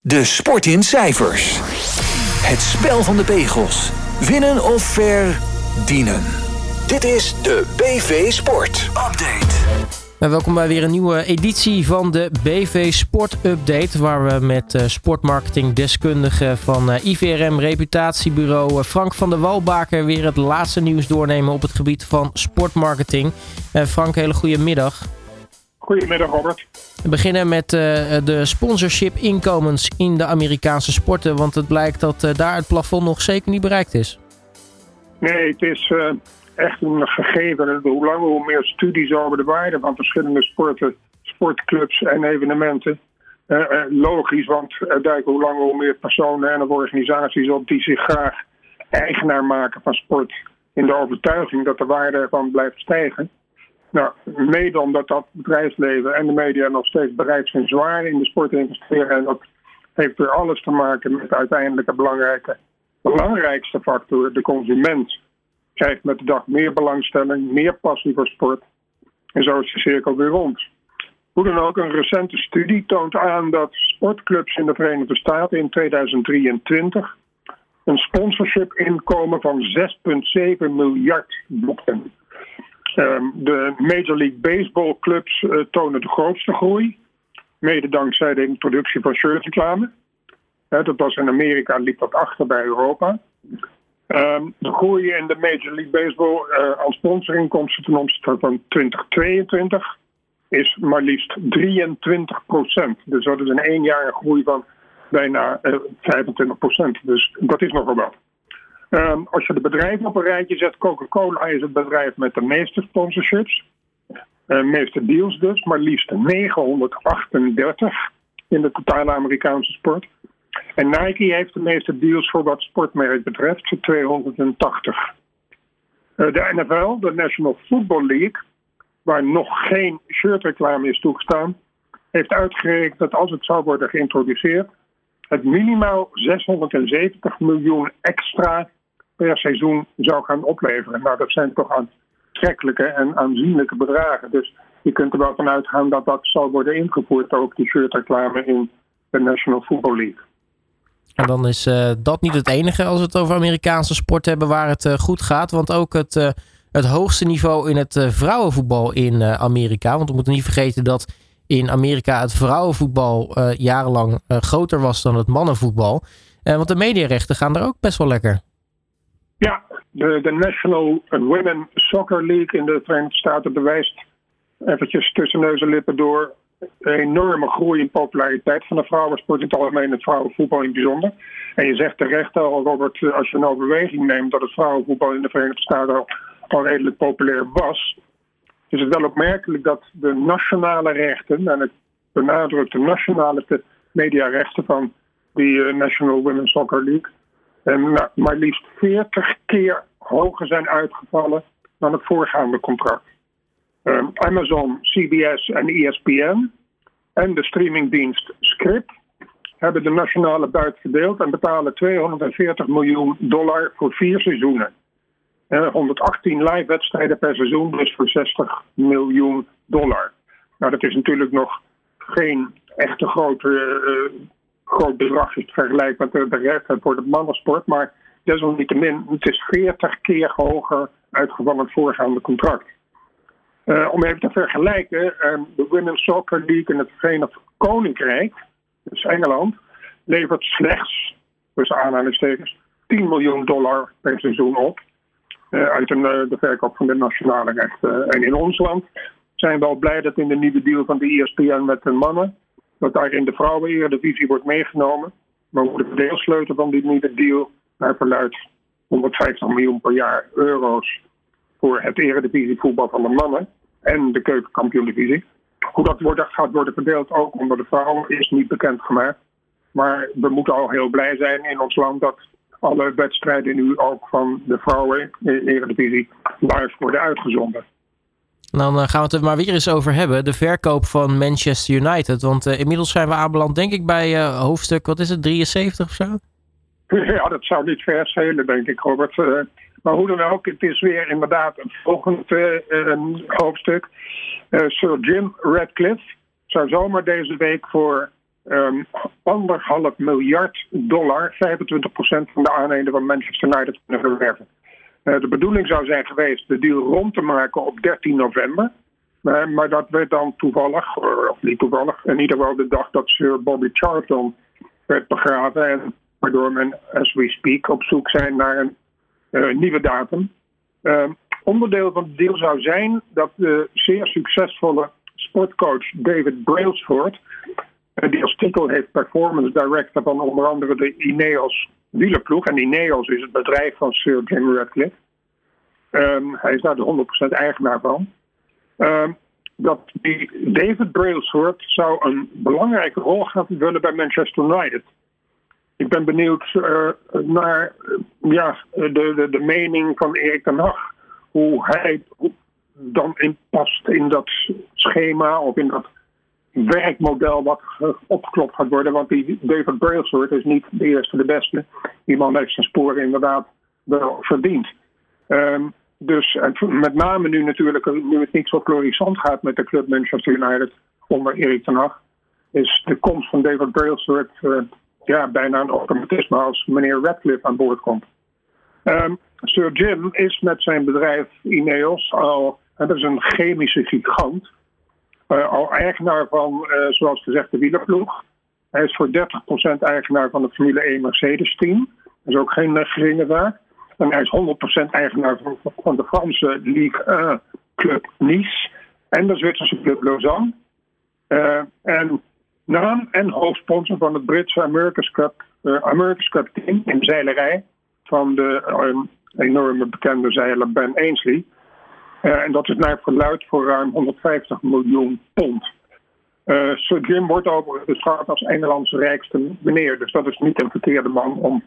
De sport in cijfers. Het spel van de pegels. Winnen of verdienen. Dit is de BV Sport Update. Welkom bij weer een nieuwe editie van de BV Sport Update. Waar we met uh, sportmarketing deskundige van uh, IVRM Reputatiebureau uh, Frank van der Walbaker weer het laatste nieuws doornemen op het gebied van sportmarketing. Frank, hele goede middag. Goedemiddag Robert. We beginnen met uh, de sponsorship inkomens in de Amerikaanse sporten. Want het blijkt dat uh, daar het plafond nog zeker niet bereikt is. Nee, het is uh, echt een gegeven. Hoe langer hoe meer studies over de waarde van verschillende sporten, sportclubs en evenementen. logisch, want er duiken hoe langer hoe meer personen en organisaties op die zich graag eigenaar maken van sport. In de overtuiging dat de waarde ervan blijft stijgen. Nou, mede omdat dat bedrijfsleven en de media nog steeds bereid zijn zwaar in de sport te investeren. En dat heeft weer alles te maken met de belangrijke, belangrijkste factor, de consument. Krijgt met de dag meer belangstelling, meer passie voor sport. En zo is de cirkel weer rond. Hoe dan ook, een recente studie toont aan dat sportclubs in de Verenigde Staten in 2023 een sponsorship inkomen van 6,7 miljard boeken. Ehm, de Major League Baseball clubs uh, tonen de grootste groei. Mede dankzij de introductie van shirtreclame. Dat was in Amerika, liep dat achter bij Europa. Um, de groei in de Major League Baseball uh, als sponsorinkomsten ten opzichte van 2022 is maar liefst 23 procent. Dus dat is in één jaar een groei van bijna 25 procent. Dus dat is nogal wat. Um, als je de bedrijven op een rijtje zet, Coca-Cola is het bedrijf met de meeste sponsorships. Uh, meeste deals dus, maar liefst 938 in de totale Amerikaanse sport. En Nike heeft de meeste deals voor wat sportmerk betreft, 280. Uh, de NFL, de National Football League, waar nog geen shirtreclame is toegestaan, heeft uitgerekend dat als het zou worden geïntroduceerd, het minimaal 670 miljoen extra per seizoen zou gaan opleveren. Nou, dat zijn toch aantrekkelijke en aanzienlijke bedragen. Dus je kunt er wel van uitgaan dat dat zal worden ingevoerd, ook die shirtreclame in de National Football League. En dan is uh, dat niet het enige als we het over Amerikaanse sport hebben waar het uh, goed gaat. Want ook het, uh, het hoogste niveau in het vrouwenvoetbal in Amerika. Want we moeten niet vergeten dat in Amerika het vrouwenvoetbal jarenlang groter was dan het mannenvoetbal. want de mediarechten gaan er ook best wel lekker. De, National Women Soccer League in de Verenigde Staten bewijst eventjes tussen neus en lippen door enorme groei in populariteit van de vrouwensport in het algemeen en het vrouwenvoetbal in het bijzonder. En je zegt terecht al, Robert, als je een overweging neemt dat het vrouwenvoetbal in de Verenigde Staten al, redelijk populair was, is het wel opmerkelijk dat de nationale rechten, en ik benadruk de nationale mediarechten van die uh, National Women's Soccer League, en maar liefst 40 keer hoger zijn uitgevallen dan het voorgaande contract. Um, Amazon, CBS en ESPN en de streamingdienst Script hebben de nationale buit verdeeld en betalen 240 miljoen dollar voor vier seizoenen. Uh, 118 live wedstrijden per seizoen, dus voor 60 miljoen dollar. Nou, dat is natuurlijk nog geen echte grote uh, groot bedrag vergelijkbaar met de rechten voor de mannensport. Maar desalniettemin, het is 40 keer hoger uitgevallen het voorgaande contract. Uh, om even te vergelijken, uh, de Women's Soccer League in het Verenigd Koninkrijk, dus Engeland, levert slechts, tussen aanhalingstekens, 10 miljoen dollar per seizoen op. Uh, uit een, de verkoop van de nationale rechten. en in ons land zijn we al blij dat in de nieuwe deal van de ESPN met de mannen dat daarin de vrouwen-eredivisie wordt meegenomen. Maar voor de deelsleutel van die nieuwe deal, naar verluidt 150 miljoen per jaar euro's voor het eredivisievoetbal van de mannen en de keukenkampioen-divisie. Hoe dat wordt, gaat worden verdeeld ook onder de vrouwen is niet bekendgemaakt. Maar we moeten al heel blij zijn in ons land dat alle wedstrijden nu ook van de vrouwen-eredivisie live worden uitgezonden. Dan eh, gaan we het er maar weer eens over hebben. De verkoop van Manchester United. Want uh, inmiddels zijn we aanbeland, denk ik, bij uh, hoofdstuk, wat is het, 73 of zo? Ja, dat zou niet ver schelen, denk ik, Robert. maar hoe dan ook, het is weer inderdaad een volgend hoofdstuk. Sir Jim Radcliffe zou zomaar deze week voor um, anderhalf miljard dollar, 25% van de aandelen van Manchester United kunnen verwerven. De bedoeling zou zijn geweest de deal rond te maken op 13 november. Maar dat werd dan toevallig, of niet toevallig, in ieder geval de dag dat Sir Bobby Charlton werd begraven. En waardoor men, as we speak, op zoek zijn naar een uh, nieuwe datum. Ehm, onderdeel van de deal zou zijn dat de zeer succesvolle sportcoach David Brailsford die als titel heeft Performance Director van onder andere de Ineos wielerploeg. En Ineos is het bedrijf van Sir Jim Radcliffe. Um, hij is daar de 100% eigenaar van. Um, dat die David Brailsford zou een belangrijke rol gaan vullen bij Manchester United. Ik ben benieuwd uh, naar uh, ja, de, de, de mening van Erik ten Hag. Hoe hij dan past in dat schema of in dat werkmodel wat opgeklopt gaat worden. Want die David Brailsford is niet de eerste, de beste. Die man heeft zijn sporen inderdaad wel verdiend. Um, dus met name nu natuurlijk, nu het niet zo florissant gaat met de club Manchester United onder Erik ten Hag, is de komst van David Brailsford ja, bijna een automatisme als meneer Radcliffe aan boord komt. Um, Sir Jim is met zijn bedrijf Ineos al, dat is een chemische gigant, uh, al eigenaar van, uh, zoals gezegd, de wielerploeg. Hij is voor 30% eigenaar van het Formule 1 Mercedes-team. Dat is ook geen uh, geringe. En hij is 100% eigenaar van, van de Franse Ligue 1 Club Nice en de Zwitserse Club Lausanne. en naam en hoofdsponsor van het Britse America's Cup, America's Cup team in zeilerij van de enorme bekende zeiler Ben Ainsley. Uh, en dat is naar verluid voor ruim 150 miljoen pond. Uh, Sir Jim wordt overigens beschouwd als Engelands rijkste meneer. Dus dat is niet een verkeerde man om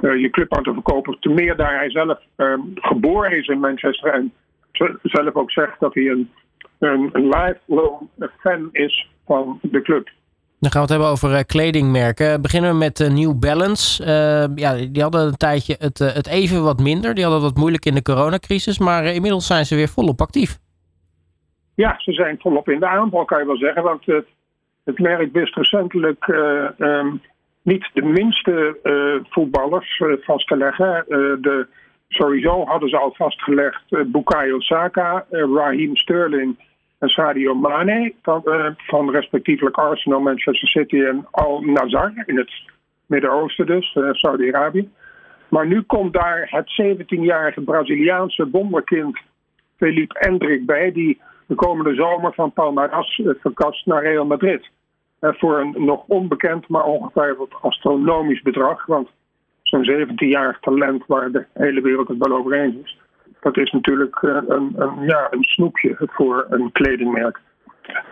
uh, je club aan te verkopen. Te meer daar hij zelf ehm, geboren is in Manchester. En zelf ook zegt dat hij een, een, een lifelong fan is van de club. Dan gaan we het hebben over uh, kledingmerken. Beginnen we met uh, New Balance. Uh, ja, die hadden een tijdje het, het even wat minder. Die hadden wat moeilijk in de coronacrisis. Maar inmiddels zijn ze weer volop actief. Ja, ze zijn volop in de aanval, kan je wel zeggen. Want het, het merk wist recentelijk um, niet de minste voetballers vast te leggen. de, sowieso hadden ze al vastgelegd Bukayo Saka, Raheem Sterling en Sadio Mane van, uh, van respectievelijk Arsenal, Manchester City en Al Nazar in het Midden-Oosten dus, uh, Saudi-Arabië. Maar nu komt daar het 17-jarige Braziliaanse wonderkind Felipe Endrik bij, die de komende zomer van Palmeiras uh, verkast naar Real Madrid. voor een nog onbekend, maar ongetwijfeld astronomisch bedrag, want zo'n 17-jarig talent waar de hele wereld het wel over eens is dat is natuurlijk eh, een, een, ja, een snoepje voor een kledingmerk.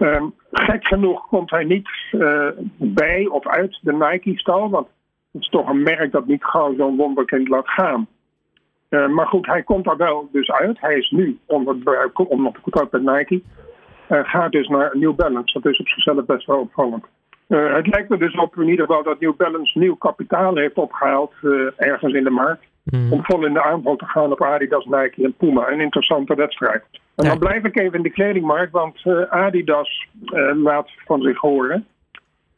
Um, gek genoeg komt hij niet uh, bij of uit de Nike-stal, want het is toch een merk dat niet gauw zo'n wonderkind laat gaan. Uh, maar goed, hij komt daar wel dus uit. Hij is nu onder, onder contract met Nike. Uh, gaat dus naar New Balance. Dat is op zichzelf best wel opvallend. het lijkt er dus op in ieder geval dat New Balance nieuw kapitaal heeft opgehaald ergens in de markt. Mm. Om vol in de aanval te gaan op Adidas, Nike en Puma. Een interessante wedstrijd. En dan blijf ik even in de kledingmarkt, want uh, Adidas uh, laat van zich horen.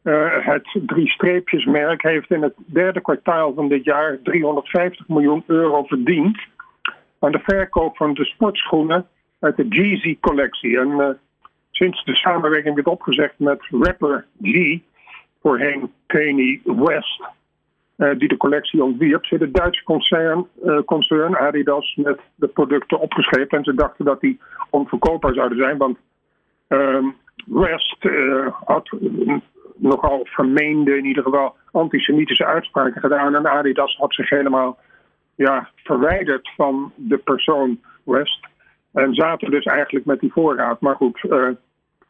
Uh, het drie-streepjesmerk heeft in het derde kwartaal van dit jaar 350 miljoen euro verdiend aan de verkoop van de sportschoenen uit de Jeezy-collectie. En sinds de samenwerking werd opgezegd met rapper G, voorheen Kanye West, die de collectie ontwierp, zit het Duitse concern, uh, concern Adidas met de producten opgeschreven. En ze dachten dat die onverkoopbaar zouden zijn, want uh, West uh, had nogal vermeende, in ieder geval antisemitische uitspraken gedaan. En Adidas had zich helemaal ja, verwijderd van de persoon West. En zaten dus eigenlijk met die voorraad. Maar goed,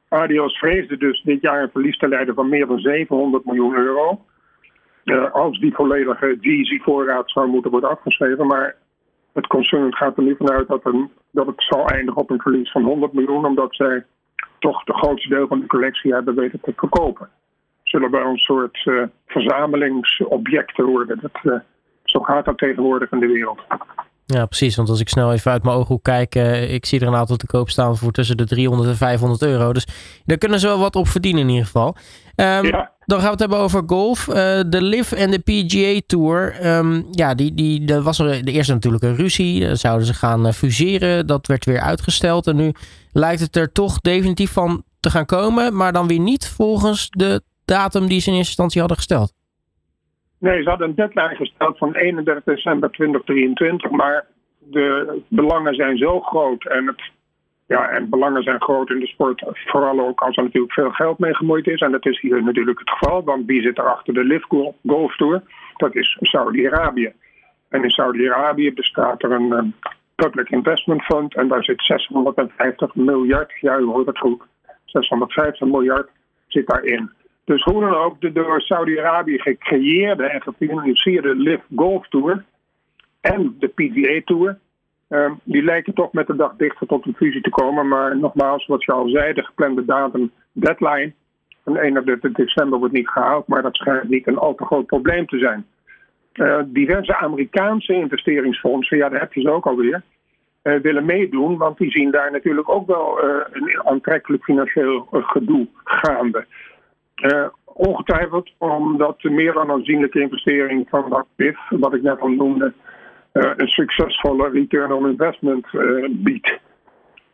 Adidas vreesde dus dit jaar een verlies te leiden van meer dan 700 miljoen euro. Uh, als die volledige Jeezy-voorraad zou moeten worden afgeschreven. Maar het concern gaat er nu vanuit dat, een, dat het zal eindigen op een verlies van 100 miljoen, omdat zij toch de grootste deel van de collectie hebben weten te verkopen. Zullen wel een soort uh, verzamelingsobjecten worden. Dat, uh, zo gaat dat tegenwoordig in de wereld. Ja, precies. Want als ik snel even uit mijn ooghoek kijk, uh, ik zie er een aantal te koop staan voor tussen de 300 en 500 euro. Dus daar kunnen ze wel wat op verdienen in ieder geval. Um, ja. Dan gaan we het hebben over golf. de LIV en de PGA Tour. Ehm, ja, die, die, er was er de eerste natuurlijk een ruzie. zouden ze gaan fuseren. Dat werd weer uitgesteld. En nu lijkt het er toch definitief van te gaan komen. Maar dan weer niet volgens de datum die ze in eerste instantie hadden gesteld. Nee, ze hadden een deadline gesteld van 31 december 2023. Maar de belangen zijn zo groot en het ja, en belangen zijn groot in de sport. Vooral ook als er natuurlijk veel geld mee gemoeid is. En dat is hier natuurlijk het geval. Want wie zit er achter de Live Golf Tour? Dat is Saudi-Arabië. En in Saudi-Arabië bestaat er een um, Public Investment Fund. En daar zit 650 miljard. Ja, u hoort het goed. 650 miljard zit daarin. Dus hoe dan ook, de door Saudi-Arabië gecreëerde en gefinancierde Live Golf Tour en de PGA Tour Ehm, die lijken toch met de dag dichter tot een fusie te komen. Maar nogmaals, wat je al zei, de geplande datum, deadline van 31 december wordt niet gehaald. Maar dat schijnt niet een al te groot probleem te zijn. Uh, diverse Amerikaanse investeringsfondsen, ja, daar heb je ze ook alweer, uh, willen meedoen. Want die zien daar natuurlijk ook wel uh, een aantrekkelijk financieel gedoe gaande. ongetwijfeld omdat meer dan aanzienlijke investering van dat PIF, wat ik net al noemde, eh, een succesvolle return on investment eh, biedt.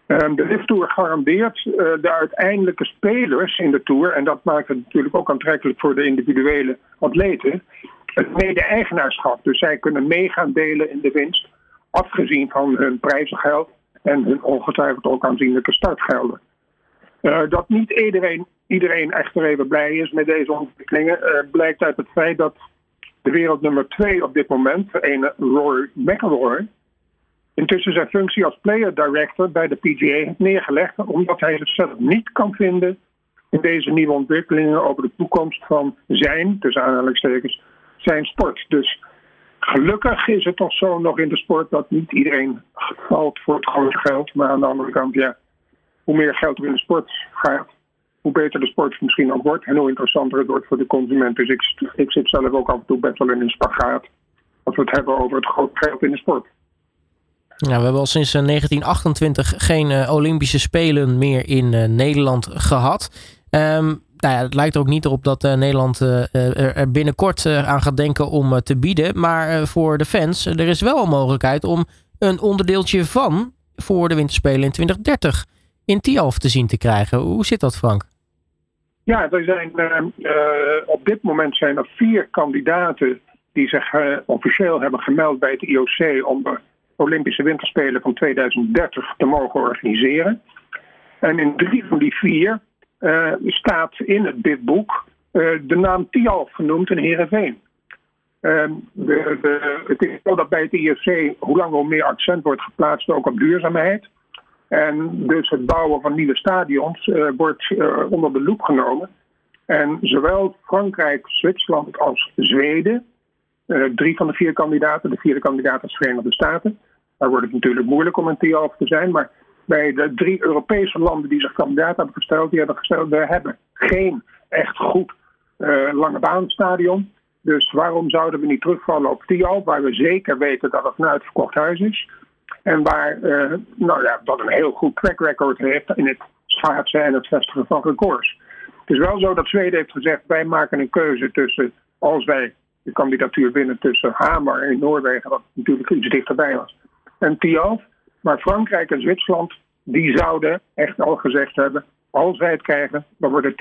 de Lift Tour garandeert eh, de uiteindelijke spelers in de Tour, en dat maakt het natuurlijk ook aantrekkelijk voor de individuele atleten, het mede-eigenaarschap. Dus zij kunnen meegaan delen in de winst, afgezien van hun prijzengeld en hun ongetwijfeld ook aanzienlijke startgelden. dat niet iedereen, iedereen echter even blij is met deze ontwikkelingen, blijkt uit het feit dat de wereldnummer 2 op dit moment, een Rory McIlroy, intussen zijn functie als player director bij de PGA heeft neergelegd omdat hij zichzelf niet kan vinden in deze nieuwe ontwikkelingen over de toekomst van zijn, tussen aanhalingstekens, zijn sport. Dus gelukkig is het toch zo nog in de sport dat niet iedereen valt voor het grote geld. Maar aan de andere kant, ja, hoe meer geld er in de sport gaat, hoe beter de sport misschien ook wordt en hoe interessanter het wordt voor de consument. Dus ik, ik zit zelf ook af en toe best in een spagaat als we het hebben over het groot geld in de sport. Ja, we hebben al sinds 1928 eh, geen uh, Olympische Spelen meer in uh, Nederland gehad. Um, nou ja, het lijkt er ook niet op dat Nederland er binnenkort aan gaat denken om te bieden. Maar voor de fans, er is wel een mogelijkheid om een onderdeeltje van voor de Winterspelen in 2030 in Tialf te zien te krijgen. Hoe zit dat, Frank? Ja, er zijn, uh, op dit moment zijn er vier kandidaten die zich uh, officieel hebben gemeld bij het IOC om de Olympische Winterspelen van 2030 te mogen organiseren. En in drie van die vier staat in het bidboek de naam Tialf genoemd in Heerenveen. Ehm, de, de, het is zo dat bij het IOC hoe langer hoe meer accent wordt geplaatst ook op duurzaamheid. En dus het bouwen van nieuwe stadions uh, wordt uh, onder de loep genomen. En zowel Frankrijk, Zwitserland als Zweden, uh, drie van de vier kandidaten, de vierde kandidaat is Verenigde Staten. Daar wordt het natuurlijk moeilijk om een TIA over te zijn. Maar bij de drie Europese landen die zich kandidaat hebben gesteld, die hebben gesteld, we hebben geen echt goed lange baanstadion. Dus waarom zouden we niet terugvallen op TIA, waar we zeker weten dat het een uitverkocht huis is? En waar uh, nou ja, dat een heel goed track record heeft in het schaatsen en het vestigen van records. Het is wel zo dat Zweden heeft gezegd: wij maken een keuze tussen, als wij de kandidatuur winnen tussen Hamer in Noorwegen, wat natuurlijk iets dichterbij was, en Tialf. Maar Frankrijk en Zwitserland, die zouden echt al gezegd hebben: als wij het krijgen, dan wordt het.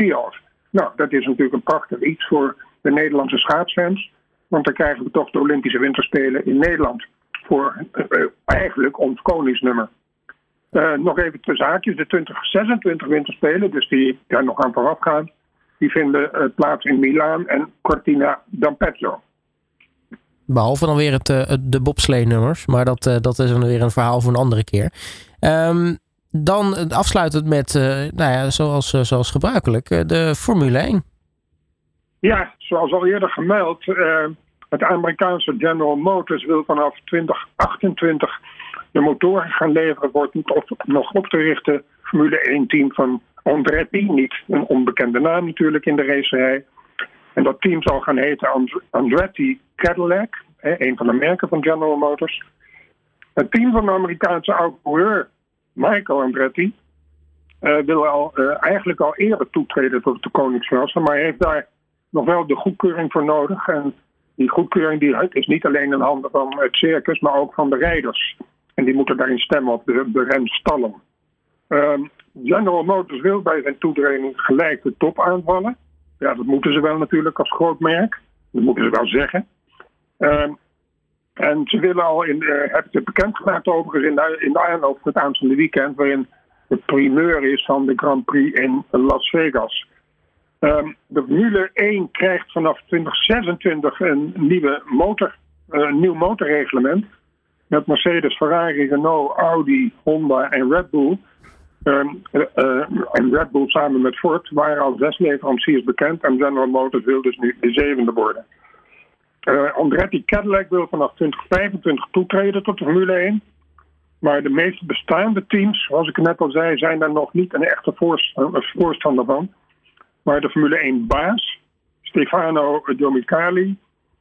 Nou, dat is natuurlijk een prachtig iets voor de Nederlandse schaatsfans. Want dan krijgen we toch de Olympische Winterspelen in Nederland voor uh, eigenlijk ons koningsnummer. Uh, nog even twee zaakjes. De 2026 winterspelen, dus die daar nog aan vooraf gaan, die vinden uh, plaats in Milaan en Cortina d'Ampezzo. Behalve dan weer het, de bobslee-nummers, maar dat, dat is dan weer een verhaal voor een andere keer. Um, dan afsluitend met, nou ja, zoals, zoals gebruikelijk, de Formule 1. Ja, zoals al eerder gemeld, het Amerikaanse General Motors wil vanaf 2028 de motoren gaan leveren voor het nog op te richten Formule 1-team van Andretti. Niet een onbekende naam natuurlijk in de racerij. En dat team zal gaan heten Andretti Cadillac, een van de merken van General Motors. Het team van de Amerikaanse oud Michael Andretti uh, wil al, uh, eigenlijk al eerder toetreden tot de Koningsklasse, maar heeft daar nog wel de goedkeuring voor nodig. En die goedkeuring die is niet alleen in handen van het circus, maar ook van de rijders. En die moeten daarin stemmen op de, de remstallen. Ehm, General Motors wil bij zijn toetreding gelijk de top aanvallen. Ja, dat moeten ze wel natuurlijk als groot merk. Dat moeten ze wel zeggen. Ehm, en ze willen al in, uh, hebben het bekendgemaakt overigens in de, in de aanloop van het aanstaande weekend, waarin de primeur is van de Grand Prix in Las Vegas. Ehm, de Formule 1 krijgt vanaf 2026 een nieuwe motor, uh, nieuw motorreglement. Met Mercedes, Ferrari, Renault, Audi, Honda en Red Bull. Um, uh, en Red Bull samen met Ford waren al zes leveranciers bekend. En General Motors wil dus nu de zevende worden. Andretti Cadillac wil vanaf 2025 toetreden tot de Formule 1. Maar de meeste bestaande teams, zoals ik net al zei, zijn daar nog niet een echte voorstander van. Maar de Formule 1 baas, Stefano Dominicali,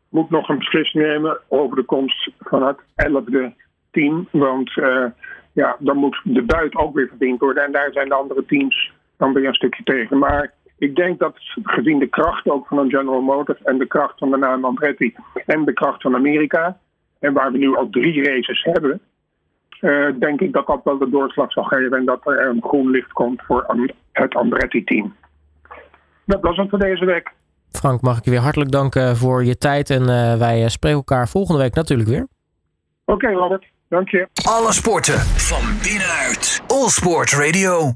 moet nog een beslissing nemen over de komst van het 11e team. Want uh, ja, dan moet de buit ook weer verdiend worden. En daar zijn de andere teams dan weer een stukje tegen. Maar ik denk dat gezien de kracht ook van een General Motors en de kracht van de naam Andretti en de kracht van Amerika, en waar we nu al drie races hebben, uh, denk ik dat dat wel de doorslag zal geven en dat er een groen licht komt voor het Andretti-team. Dat was het voor deze week. Frank, mag ik je weer hartelijk danken voor je tijd en uh, wij spreken elkaar volgende week natuurlijk weer. Oké, okay, Robert. Dank je. Alle sporten van binnenuit. All Sport Radio.